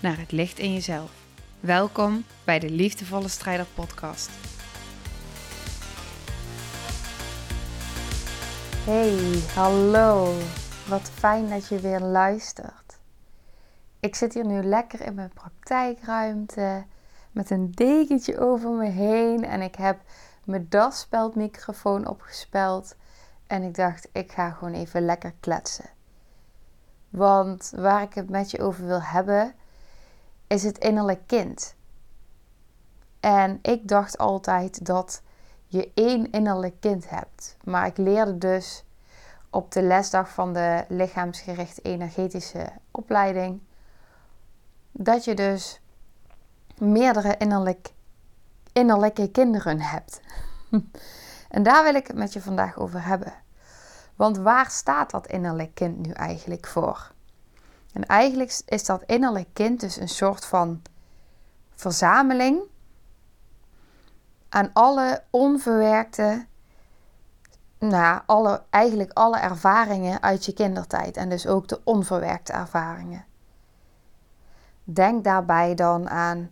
naar het licht in jezelf. Welkom bij de Liefdevolle Strijder Podcast. Hey, hallo. Wat fijn dat je weer luistert. Ik zit hier nu lekker in mijn praktijkruimte met een dekentje over me heen en ik heb mijn daspeldmicrofoon opgespeld en ik dacht ik ga gewoon even lekker kletsen. Want waar ik het met je over wil hebben is het innerlijk kind. En ik dacht altijd dat je één innerlijk kind hebt. Maar ik leerde dus op de lesdag van de lichaamsgerichte energetische opleiding dat je dus meerdere innerlijk, innerlijke kinderen hebt. en daar wil ik het met je vandaag over hebben. Want waar staat dat innerlijk kind nu eigenlijk voor? En eigenlijk is dat innerlijk kind dus een soort van verzameling aan alle onverwerkte, nou, alle, eigenlijk alle ervaringen uit je kindertijd en dus ook de onverwerkte ervaringen. Denk daarbij dan aan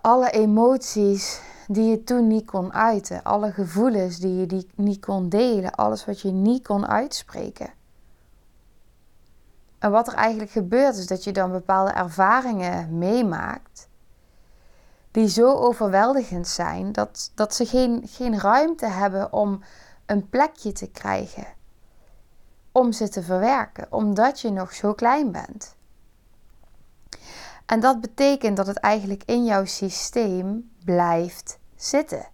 alle emoties die je toen niet kon uiten, alle gevoelens die je die niet kon delen, alles wat je niet kon uitspreken. En wat er eigenlijk gebeurt is dat je dan bepaalde ervaringen meemaakt die zo overweldigend zijn dat, dat ze geen, geen ruimte hebben om een plekje te krijgen. Om ze te verwerken, omdat je nog zo klein bent. En dat betekent dat het eigenlijk in jouw systeem blijft zitten.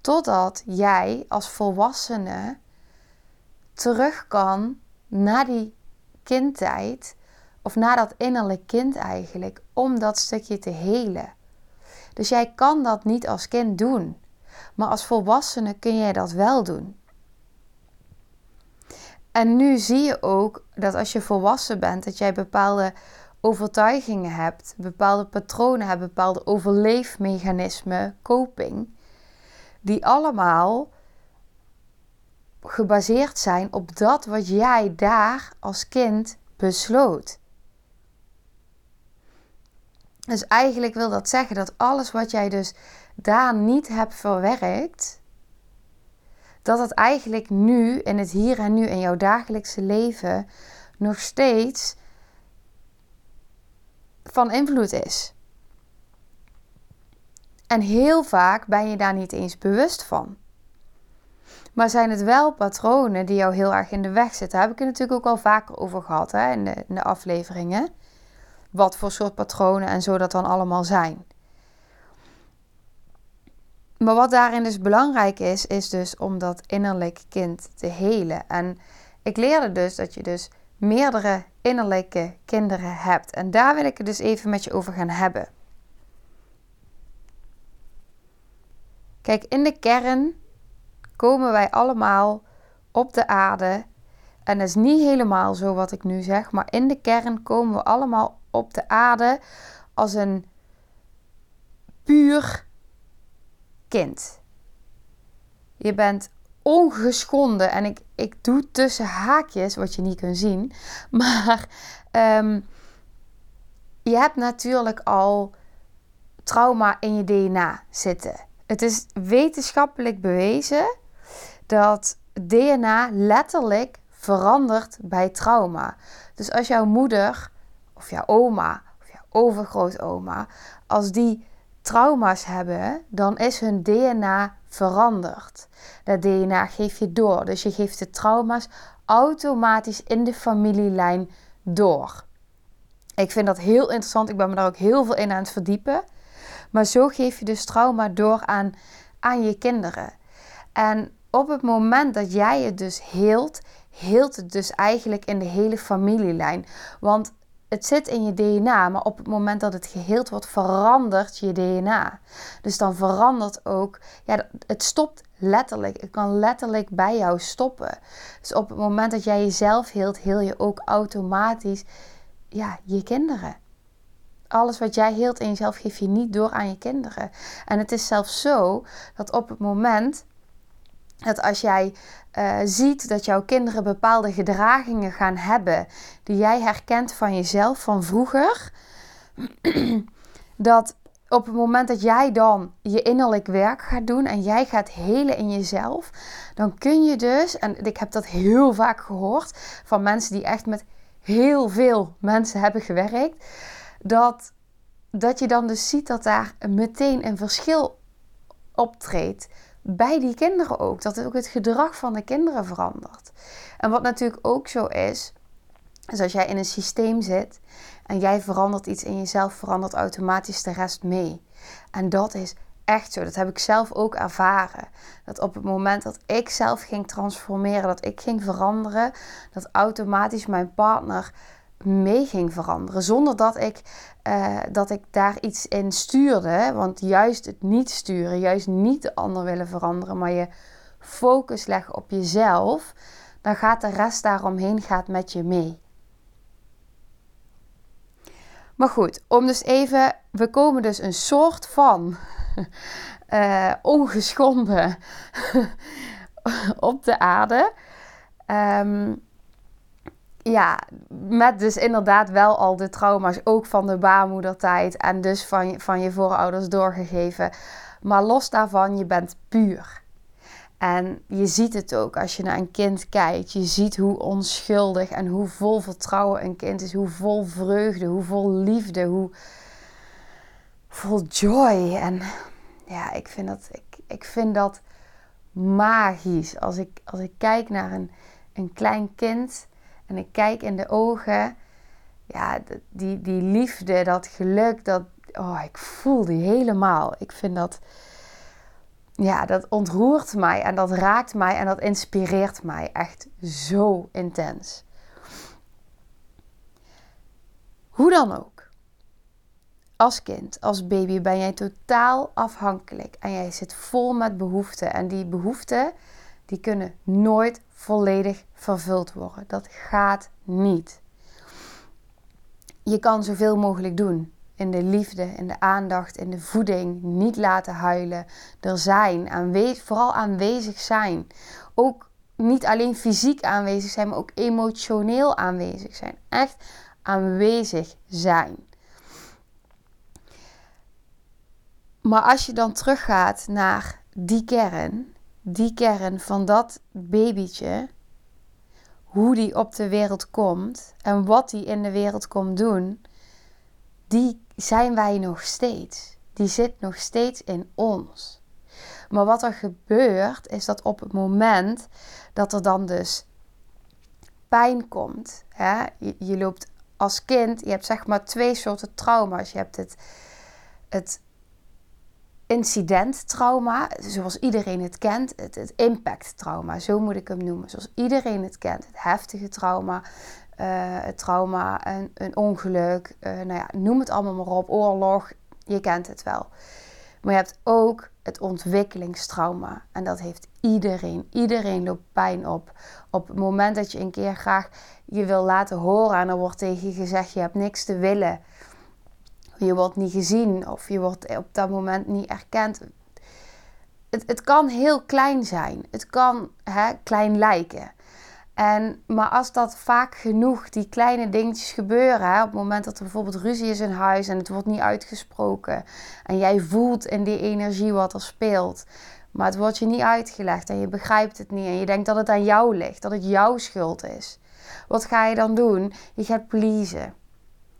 Totdat jij als volwassene terug kan naar die kindtijd, of naar dat innerlijk kind eigenlijk, om dat stukje te helen. Dus jij kan dat niet als kind doen, maar als volwassene kun jij dat wel doen. En nu zie je ook dat als je volwassen bent, dat jij bepaalde overtuigingen hebt, bepaalde patronen hebt, bepaalde overleefmechanismen, coping, die allemaal gebaseerd zijn op dat wat jij daar als kind besloot. Dus eigenlijk wil dat zeggen dat alles wat jij dus daar niet hebt verwerkt, dat het eigenlijk nu in het hier en nu in jouw dagelijkse leven nog steeds van invloed is. En heel vaak ben je daar niet eens bewust van. Maar zijn het wel patronen die jou heel erg in de weg zitten? Daar heb ik het natuurlijk ook al vaker over gehad hè, in, de, in de afleveringen. Wat voor soort patronen en zo dat dan allemaal zijn. Maar wat daarin dus belangrijk is, is dus om dat innerlijk kind te helen. En ik leerde dus dat je dus meerdere innerlijke kinderen hebt. En daar wil ik het dus even met je over gaan hebben. Kijk, in de kern komen wij allemaal op de aarde. En dat is niet helemaal zo wat ik nu zeg, maar in de kern komen we allemaal op de aarde als een puur kind. Je bent ongeschonden. En ik, ik doe tussen haakjes, wat je niet kunt zien. Maar um, je hebt natuurlijk al trauma in je DNA zitten. Het is wetenschappelijk bewezen dat DNA letterlijk verandert bij trauma. Dus als jouw moeder of jouw oma of jouw overgrootoma, als die trauma's hebben, dan is hun DNA veranderd. Dat DNA geef je door. Dus je geeft de trauma's automatisch in de familielijn door. Ik vind dat heel interessant. Ik ben me daar ook heel veel in aan het verdiepen. Maar zo geef je dus trauma door aan, aan je kinderen. En op het moment dat jij het dus heelt, heelt het dus eigenlijk in de hele familielijn. Want het zit in je DNA, maar op het moment dat het geheeld wordt, verandert je DNA. Dus dan verandert ook, ja, het stopt letterlijk. Het kan letterlijk bij jou stoppen. Dus op het moment dat jij jezelf heelt, heel je ook automatisch ja, je kinderen. Alles wat jij heelt in jezelf geef je niet door aan je kinderen. En het is zelfs zo dat op het moment dat als jij uh, ziet dat jouw kinderen bepaalde gedragingen gaan hebben die jij herkent van jezelf van vroeger, dat op het moment dat jij dan je innerlijk werk gaat doen en jij gaat helen in jezelf, dan kun je dus, en ik heb dat heel vaak gehoord van mensen die echt met heel veel mensen hebben gewerkt, dat, dat je dan dus ziet dat daar meteen een verschil optreedt bij die kinderen ook. Dat ook het gedrag van de kinderen verandert. En wat natuurlijk ook zo is, is als jij in een systeem zit en jij verandert iets in jezelf, verandert automatisch de rest mee. En dat is echt zo. Dat heb ik zelf ook ervaren. Dat op het moment dat ik zelf ging transformeren, dat ik ging veranderen, dat automatisch mijn partner mee ging veranderen. Zonder dat ik, uh, dat ik daar iets in stuurde. Want juist het niet sturen, juist niet de ander willen veranderen, maar je focus leggen op jezelf, dan gaat de rest daaromheen gaat met je mee. Maar goed, om dus even, we komen dus een soort van uh, ongeschonden op de aarde. Um, ja, met dus inderdaad wel al de trauma's, ook van de baarmoedertijd en dus van van je voorouders doorgegeven. Maar los daarvan, je bent puur. En je ziet het ook als je naar een kind kijkt. Je ziet hoe onschuldig en hoe vol vertrouwen een kind is. Hoe vol vreugde, hoe vol liefde, hoe vol joy. En ja, ik vind dat, ik, ik vind dat magisch. Als ik, als ik kijk naar een, een klein kind en ik kijk in de ogen, ja, die, die liefde, dat geluk, dat, oh, ik voel die helemaal. Ik vind dat, ja, dat ontroert mij en dat raakt mij en dat inspireert mij echt zo intens. Hoe dan ook. Als kind, als baby ben jij totaal afhankelijk en jij zit vol met behoeften. En die behoeften, die kunnen nooit volledig vervuld worden. Dat gaat niet. Je kan zoveel mogelijk doen. In de liefde, in de aandacht, in de voeding. Niet laten huilen. Er zijn, aanwezig, vooral aanwezig zijn. Ook niet alleen fysiek aanwezig zijn, maar ook emotioneel aanwezig zijn. Echt aanwezig zijn. Maar als je dan teruggaat naar die kern, die kern van dat babytje, hoe die op de wereld komt en wat die in de wereld komt doen, die zijn wij nog steeds. Die zit nog steeds in ons. Maar wat er gebeurt, is dat op het moment dat er dan dus pijn komt, hè, je, loopt als kind, je hebt zeg maar twee soorten trauma's. Je hebt het, het incidenttrauma, zoals iedereen het kent, het, impacttrauma, zo moet ik hem noemen, zoals iedereen het kent, het heftige trauma, uh, het trauma, een, een ongeluk, uh, nou ja, noem het allemaal maar op, oorlog, je kent het wel. Maar je hebt ook het ontwikkelingstrauma en dat heeft iedereen. Iedereen loopt pijn op. Op het moment dat je een keer graag je wil laten horen en er wordt tegen je gezegd je hebt niks te willen je wordt niet gezien of je wordt op dat moment niet erkend. Het, het kan heel klein zijn. Het kan hè, klein lijken. En, maar als dat vaak genoeg, die kleine dingetjes gebeuren, hè, op het moment dat er bijvoorbeeld ruzie is in huis en het wordt niet uitgesproken, en jij voelt in die energie wat er speelt, maar het wordt je niet uitgelegd en je begrijpt het niet en je denkt dat het aan jou ligt, dat het jouw schuld is. Wat ga je dan doen? Je gaat pleasen.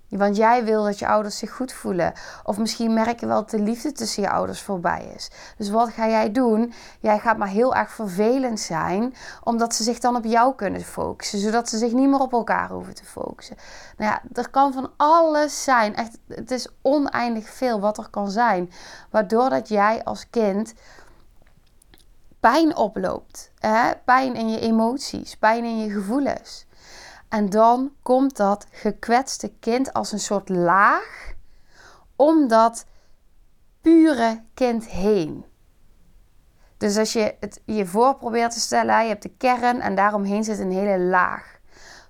Want jij wil dat je ouders zich goed voelen. Of misschien merk je wel dat de liefde tussen je ouders voorbij is. Dus wat ga jij doen? Jij gaat maar heel erg vervelend zijn, omdat ze zich dan op jou kunnen focussen, zodat ze zich niet meer op elkaar hoeven te focussen. Nou ja, er kan van alles zijn. Echt, het is oneindig veel wat er kan zijn, waardoor dat jij als kind pijn oploopt. Hè? Pijn in je emoties, pijn in je gevoelens. En dan komt dat gekwetste kind als een soort laag om dat pure kind heen. Dus als je het je voor probeert te stellen, je hebt de kern en daaromheen zit een hele laag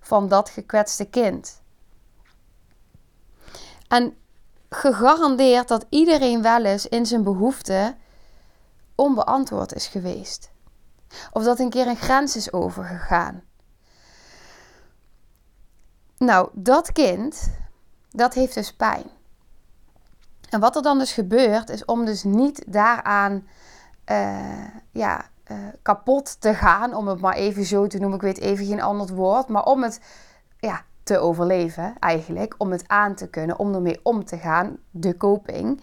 van dat gekwetste kind. En gegarandeerd dat iedereen wel eens in zijn behoefte onbeantwoord is geweest. Of dat een keer een grens is overgegaan. Nou, dat kind, dat heeft dus pijn. En wat er dan dus gebeurt, is om dus niet daaraan uh, ja, uh, kapot te gaan, om het maar even zo te noemen. Ik weet even geen ander woord, maar om het ja, te overleven eigenlijk, om het aan te kunnen, om ermee om te gaan, de coping,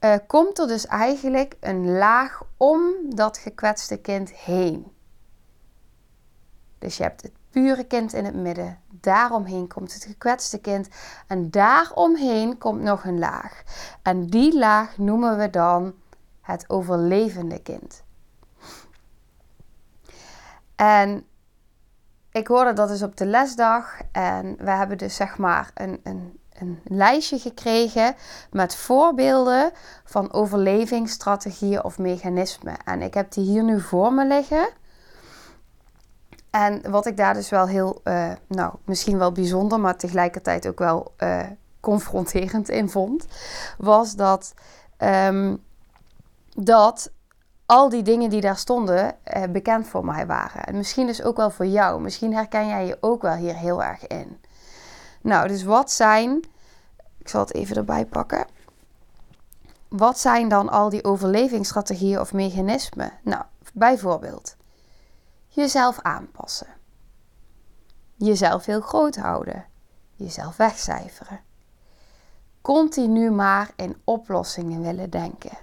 uh, komt er dus eigenlijk een laag om dat gekwetste kind heen. Dus je hebt het pure kind in het midden, daaromheen komt het gekwetste kind en daaromheen komt nog een laag. En die laag noemen we dan het overlevende kind. En ik hoorde dat dus op de lesdag. En we hebben dus zeg maar een, een, een lijstje gekregen met voorbeelden van overlevingsstrategieën of mechanismen. En ik heb die hier nu voor me liggen. En wat ik daar dus wel heel, uh, nou, misschien wel bijzonder, maar tegelijkertijd ook wel uh, confronterend in vond, was dat um, dat al die dingen die daar stonden eh, bekend voor mij waren. En misschien dus ook wel voor jou. Misschien herken jij je ook wel hier heel erg in. Nou, dus wat zijn. Ik zal het even erbij pakken. Wat zijn dan al die overlevingsstrategieën of mechanismen? Nou, bijvoorbeeld jezelf aanpassen. Jezelf heel groot houden. Jezelf wegcijferen. Continu maar in oplossingen willen denken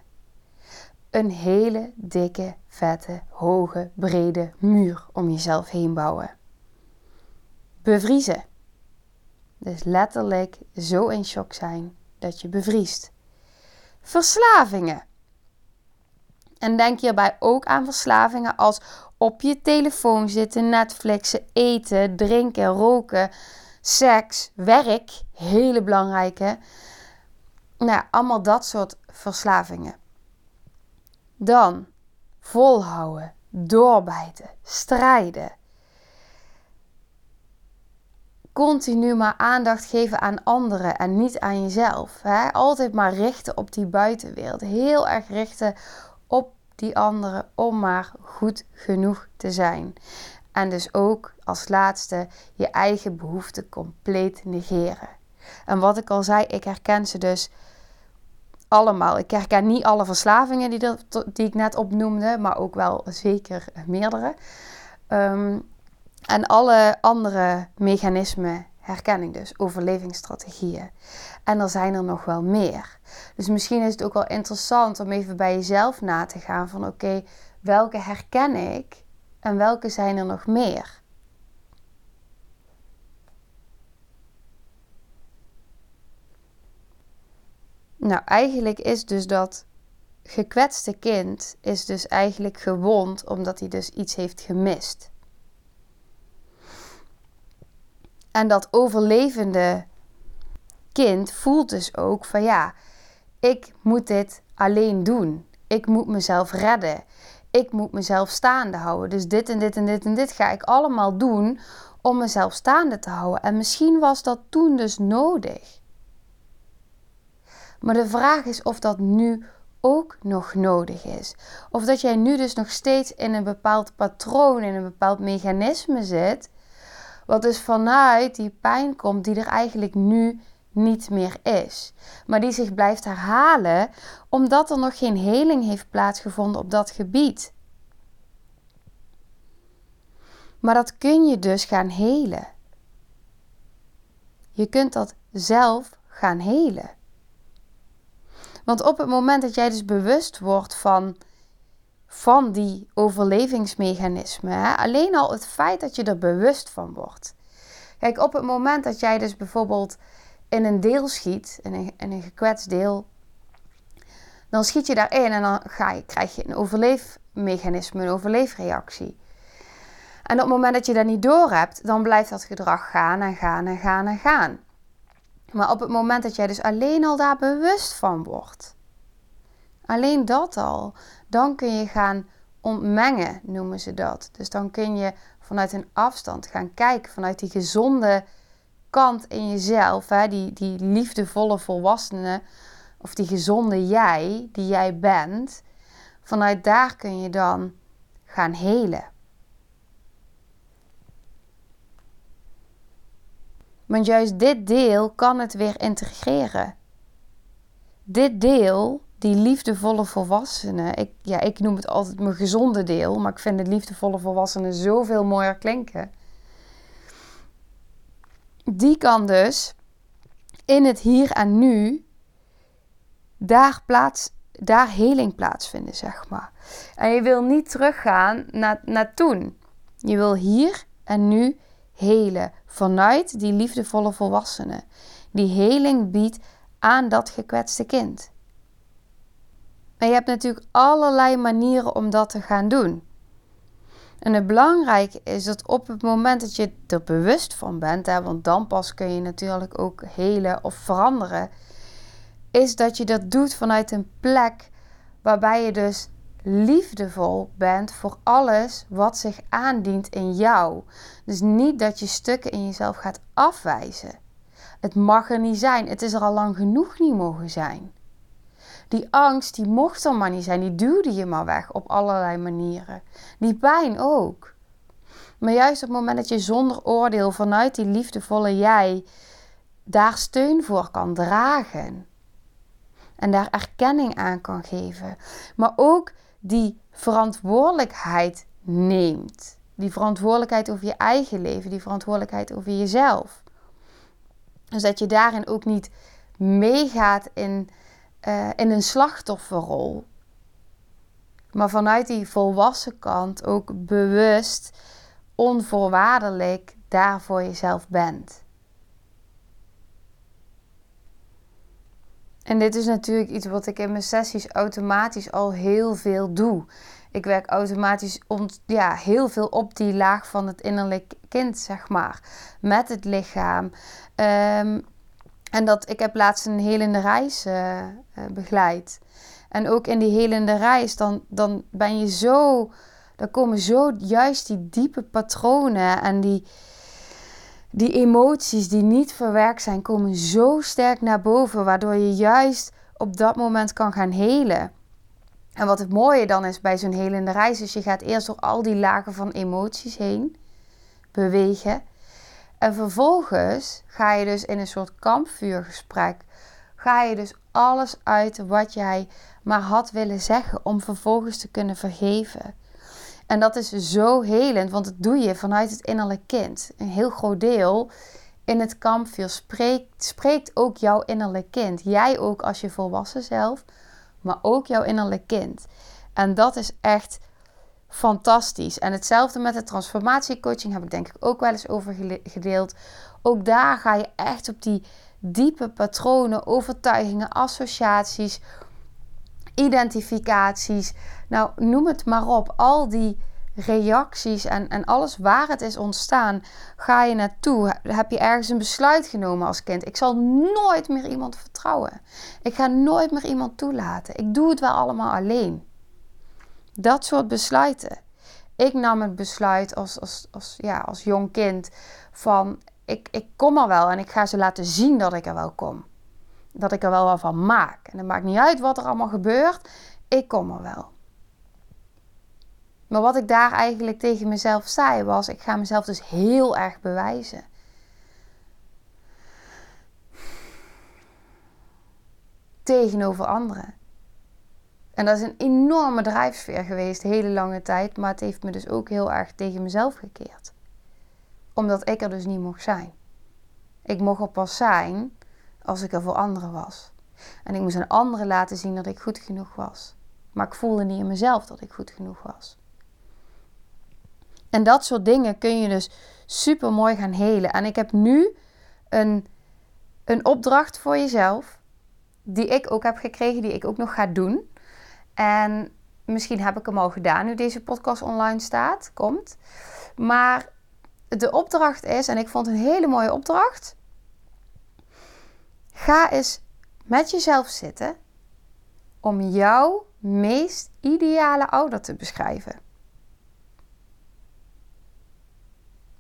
een hele dikke, vette, hoge, brede muur om jezelf heen bouwen. Bevriezen. Dus letterlijk zo in shock zijn dat je bevriest. Verslavingen. En denk hierbij ook aan verslavingen als op je telefoon zitten, Netflixen, eten, drinken, roken, seks, werk. Hele belangrijke. Nou, allemaal dat soort verslavingen. Dan volhouden, doorbijten, strijden. Continu maar aandacht geven aan anderen en niet aan jezelf. Hè? Altijd maar richten op die buitenwereld. Heel erg richten die anderen om maar goed genoeg te zijn. En dus ook als laatste je eigen behoeften compleet negeren. En wat ik al zei, ik herken ze dus allemaal. Ik herken niet alle verslavingen die, die ik net opnoemde, maar ook wel zeker meerdere. Ehm, en alle andere mechanismen herken ik dus, overlevingsstrategieën. En er zijn er nog wel meer. Dus misschien is het ook wel interessant om even bij jezelf na te gaan van oké, welke herken ik en welke zijn er nog meer? Nou, eigenlijk is dus dat gekwetste kind is dus eigenlijk gewond omdat hij dus iets heeft gemist. En dat overlevende kind voelt dus ook van ja, ik moet dit alleen doen. Ik moet mezelf redden. Ik moet mezelf staande houden. Dus dit en dit en dit en dit ga ik allemaal doen om mezelf staande te houden. En misschien was dat toen dus nodig. Maar de vraag is of dat nu ook nog nodig is. Of dat jij nu dus nog steeds in een bepaald patroon, in een bepaald mechanisme zit. Wat dus vanuit die pijn komt die er eigenlijk nu niet meer is. Maar die zich blijft herhalen omdat er nog geen heling heeft plaatsgevonden op dat gebied. Maar dat kun je dus gaan helen. Je kunt dat zelf gaan helen. Want op het moment dat jij dus bewust wordt van, van die overlevingsmechanismen, hè, alleen al het feit dat je er bewust van wordt. Kijk, op het moment dat jij dus bijvoorbeeld in een deel schiet, in een, in een gekwetst deel, dan schiet je daarin en dan ga je, krijg je een overleefmechanisme, een overleefreactie. En op het moment dat je dat niet door hebt, dan blijft dat gedrag gaan en gaan en gaan en gaan. Maar op het moment dat jij dus alleen al daar bewust van wordt, alleen dat al, dan kun je gaan ontmengen, noemen ze dat. Dus dan kun je vanuit een afstand gaan kijken, vanuit die gezonde kant in jezelf, hè, die, die liefdevolle volwassene, of die gezonde jij, die jij bent, vanuit daar kun je dan gaan helen. Want juist dit deel kan het weer integreren. Dit deel, die liefdevolle volwassene, ik, ja, ik noem het altijd mijn gezonde deel, maar ik vind het liefdevolle volwassene zoveel mooier klinken. Die kan dus in het hier en nu daar, plaats, daar heling plaatsvinden, zeg maar. En je wil niet teruggaan naar, naar toen. Je wil hier en nu helen vanuit die liefdevolle volwassene. Die heling biedt aan dat gekwetste kind. En je hebt natuurlijk allerlei manieren om dat te gaan doen. En het belangrijke is dat op het moment dat je er bewust van bent, want dan pas kun je natuurlijk ook helen of veranderen, is dat je dat doet vanuit een plek waarbij je dus liefdevol bent voor alles wat zich aandient in jou. Dus niet dat je stukken in jezelf gaat afwijzen. Het mag er niet zijn. Het is er al lang genoeg niet mogen zijn. Die angst, die mocht er maar niet zijn. Die duwde je maar weg op allerlei manieren. Die pijn ook. Maar juist op het moment dat je zonder oordeel vanuit die liefdevolle jij daar steun voor kan dragen. En daar erkenning aan kan geven. Maar ook die verantwoordelijkheid neemt. Die verantwoordelijkheid over je eigen leven, die verantwoordelijkheid over jezelf. Dus dat je daarin ook niet meegaat in, uh, in een slachtofferrol. Maar vanuit die volwassen kant ook bewust, onvoorwaardelijk daar voor jezelf bent. En dit is natuurlijk iets wat ik in mijn sessies automatisch al heel veel doe. Ik werk automatisch om, ja, heel veel op die laag van het innerlijk kind, zeg maar. Met het lichaam. Um, en dat, ik heb laatst een helende reis uh, begeleid. En ook in die helende reis, dan, dan ben je zo... Dan komen zo juist die diepe patronen en die, die emoties die niet verwerkt zijn, komen zo sterk naar boven, waardoor je juist op dat moment kan gaan helen. En wat het mooie dan is bij zo'n helende reis, is je gaat eerst door al die lagen van emoties heen bewegen. En vervolgens ga je dus in een soort kampvuurgesprek, ga je dus alles uit wat jij maar had willen zeggen om vervolgens te kunnen vergeven. En dat is zo helend, want dat doe je vanuit het innerlijk kind. Een heel groot deel in het kampvuur spreekt, spreekt ook jouw innerlijk kind. Jij ook als je volwassen zelf, maar ook jouw innerlijk kind. En dat is echt fantastisch. En hetzelfde met de transformatiecoaching heb ik denk ik ook wel eens over gedeeld. Ook daar ga je echt op die diepe patronen, overtuigingen, associaties, identificaties. Nou, noem het maar op. Al die reacties en, en alles waar het is ontstaan, ga je naartoe. Heb je ergens een besluit genomen als kind? Ik zal nooit meer iemand vertrouwen. Ik ga nooit meer iemand toelaten. Ik doe het wel allemaal alleen. Dat soort besluiten. Ik nam het besluit als, als, als, ja, als jong kind van ik, ik kom er wel en ik ga ze laten zien dat ik er wel kom. Dat ik er wel wat van maak. En het maakt niet uit wat er allemaal gebeurt. Ik kom er wel. Maar wat ik daar eigenlijk tegen mezelf zei was: ik ga mezelf dus heel erg bewijzen. Tegenover anderen. En dat is een enorme drijfsfeer geweest, hele lange tijd. Maar het heeft me dus ook heel erg tegen mezelf gekeerd. Omdat ik er dus niet mocht zijn. Ik mocht er pas zijn als ik er voor anderen was. En ik moest aan anderen laten zien dat ik goed genoeg was. Maar ik voelde niet in mezelf dat ik goed genoeg was. En dat soort dingen kun je dus super mooi gaan helen. En ik heb nu een, een opdracht voor jezelf, die ik ook heb gekregen, die ik ook nog ga doen. En misschien heb ik hem al gedaan nu deze podcast online staat, komt. Maar de opdracht is, en ik vond een hele mooie opdracht. Ga eens met jezelf zitten om jouw meest ideale ouder te beschrijven.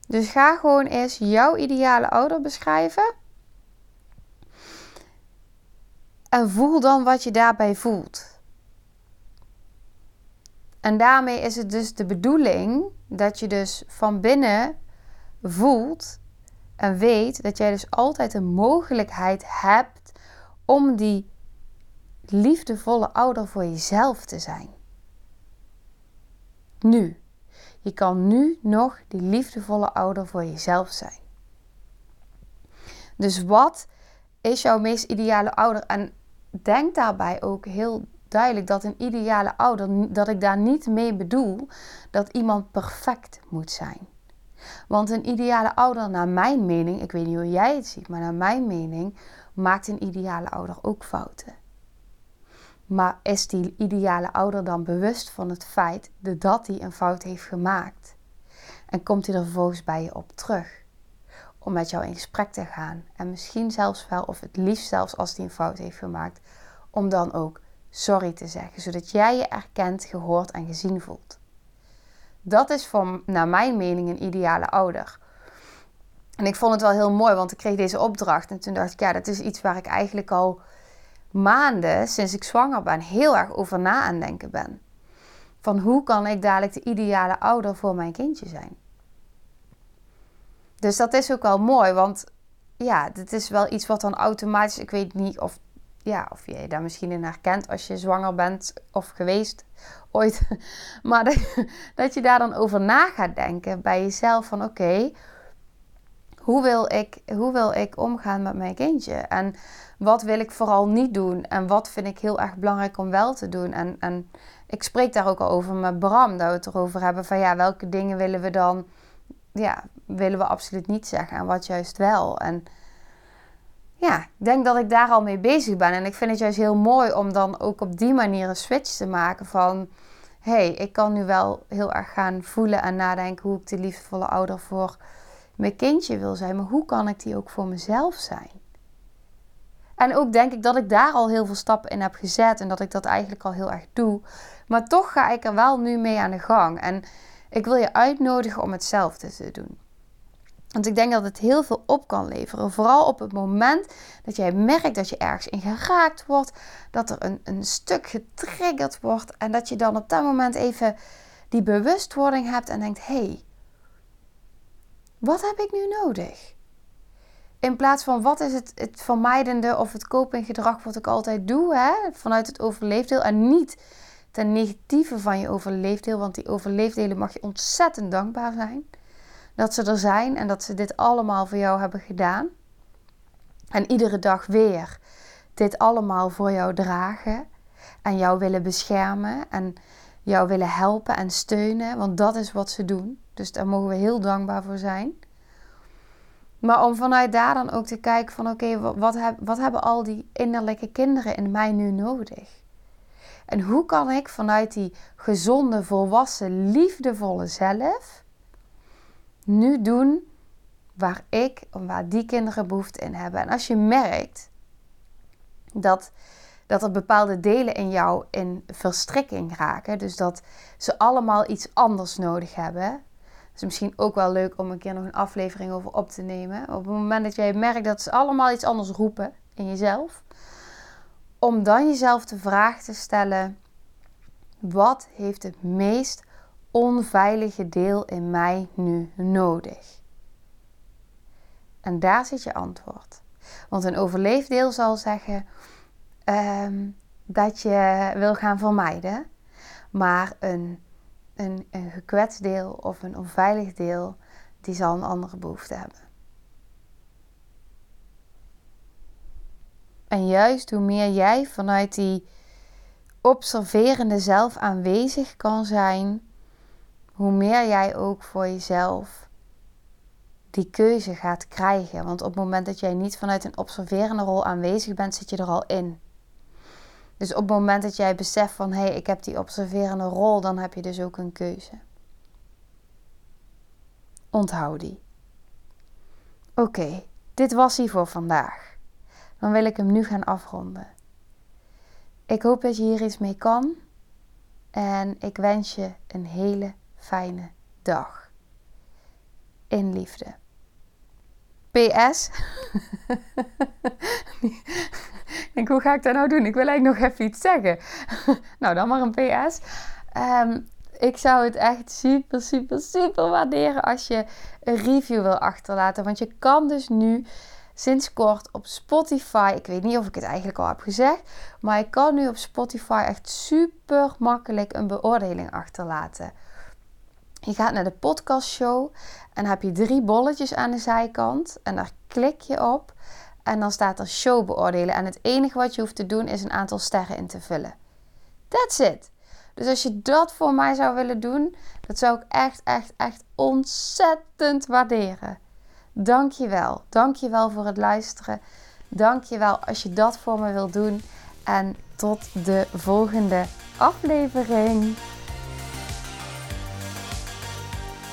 Dus ga gewoon eens jouw ideale ouder beschrijven. En voel dan wat je daarbij voelt. En daarmee is het dus de bedoeling dat je dus van binnen voelt en weet dat jij dus altijd de mogelijkheid hebt om die liefdevolle ouder voor jezelf te zijn. Nu. Je kan nu nog die liefdevolle ouder voor jezelf zijn. Dus wat is jouw meest ideale ouder? En denk daarbij ook heel duidelijk dat een ideale ouder, dat ik daar niet mee bedoel dat iemand perfect moet zijn. Want een ideale ouder, naar mijn mening, ik weet niet hoe jij het ziet, maar naar mijn mening, maakt een ideale ouder ook fouten. Maar is die ideale ouder dan bewust van het feit dat hij een fout heeft gemaakt? En komt hij er vervolgens bij je op terug? Om met jou in gesprek te gaan. En misschien zelfs wel, of het liefst zelfs als hij een fout heeft gemaakt, om dan ook sorry te zeggen. Zodat jij je erkend, gehoord en gezien voelt. Dat is voor, naar mijn mening, een ideale ouder. En ik vond het wel heel mooi, want ik kreeg deze opdracht. En toen dacht ik, ja, dat is iets waar ik eigenlijk al maanden sinds ik zwanger ben heel erg over na aan denken ben. Van hoe kan ik dadelijk de ideale ouder voor mijn kindje zijn? Dus dat is ook wel mooi, want ja, dit is wel iets wat dan automatisch, ik weet niet of, ja, of je daar misschien in herkent als je zwanger bent of geweest ooit. Maar dat, je daar dan over na gaat denken bij jezelf van oké, hoe, wil ik, hoe wil ik omgaan met mijn kindje? En wat wil ik vooral niet doen? En wat vind ik heel erg belangrijk om wel te doen? En, en ik spreek daar ook al over met Bram, dat we het erover hebben van ja, welke dingen willen we dan, ja, willen we absoluut niet zeggen en wat juist wel. En ja, ik denk dat ik daar al mee bezig ben. En ik vind het juist heel mooi om dan ook op die manier een switch te maken van hé, hey, ik kan nu wel heel erg gaan voelen en nadenken hoe ik de liefdevolle ouder voor mijn kindje wil zijn, maar hoe kan ik die ook voor mezelf zijn? En ook denk ik dat ik daar al heel veel stappen in heb gezet en dat ik dat eigenlijk al heel erg doe. Maar toch ga ik er wel nu mee aan de gang. En ik wil je uitnodigen om hetzelfde te doen. Want ik denk dat het heel veel op kan leveren. Vooral op het moment dat jij merkt dat je ergens in geraakt wordt. Dat er een, een stuk getriggerd wordt. En dat je dan op dat moment even die bewustwording hebt en denkt: hé, hey, wat heb ik nu nodig? In plaats van wat is het, het vermijdende of het copinggedrag wat ik altijd doe, hè? vanuit het overleefdeel. En niet ten negatieve van je overleefdeel, want die overleefdelen mag je ontzettend dankbaar zijn. Dat ze er zijn en dat ze dit allemaal voor jou hebben gedaan. En iedere dag weer dit allemaal voor jou dragen. En jou willen beschermen en jou willen helpen en steunen. Want dat is wat ze doen. Dus daar mogen we heel dankbaar voor zijn. Maar om vanuit daar dan ook te kijken van oké, wat, heb, wat hebben al die innerlijke kinderen in mij nu nodig? En hoe kan ik vanuit die gezonde, volwassen, liefdevolle zelf nu doen waar ik, waar die kinderen behoefte in hebben? En als je merkt dat, dat er bepaalde delen in jou in verstrikking raken, dus dat ze allemaal iets anders nodig hebben, is misschien ook wel leuk om een keer nog een aflevering over op te nemen. Op het moment dat jij merkt dat ze allemaal iets anders roepen in jezelf. Om dan jezelf de vraag te stellen: wat heeft het meest onveilige deel in mij nu nodig? En daar zit je antwoord. Want een overleefdeel zal zeggen ehm, dat je wil gaan vermijden. Maar een een, een gekwetst deel of een onveilig deel, die zal een andere behoefte hebben. En juist hoe meer jij vanuit die observerende zelf aanwezig kan zijn, hoe meer jij ook voor jezelf die keuze gaat krijgen. Want op het moment dat jij niet vanuit een observerende rol aanwezig bent, zit je er al in. Dus op het moment dat jij beseft van hé, hey, ik heb die observerende rol, dan heb je dus ook een keuze. Onthoud die. Oké, dit was hij voor vandaag. Dan wil ik hem nu gaan afronden. Ik hoop dat je hier iets mee kan. En ik wens je een hele fijne dag. In liefde. PS. denk, hoe ga ik dat nou doen? Ik wil eigenlijk nog even iets zeggen. nou, dan maar een PS. Um, ik zou het echt super, super, super waarderen als je een review wil achterlaten. Want je kan dus nu sinds kort op Spotify. Ik weet niet of ik het eigenlijk al heb gezegd. Maar je kan nu op Spotify echt super makkelijk een beoordeling achterlaten. Je gaat naar de podcastshow en heb je drie bolletjes aan de zijkant. En daar klik je op. En dan staat er show beoordelen. En het enige wat je hoeft te doen is een aantal sterren in te vullen. That's it. Dus als je dat voor mij zou willen doen, dat zou ik echt, echt, echt ontzettend waarderen. Dank je wel. Dank je wel voor het luisteren. Dank je wel als je dat voor me wilt doen. En tot de volgende aflevering.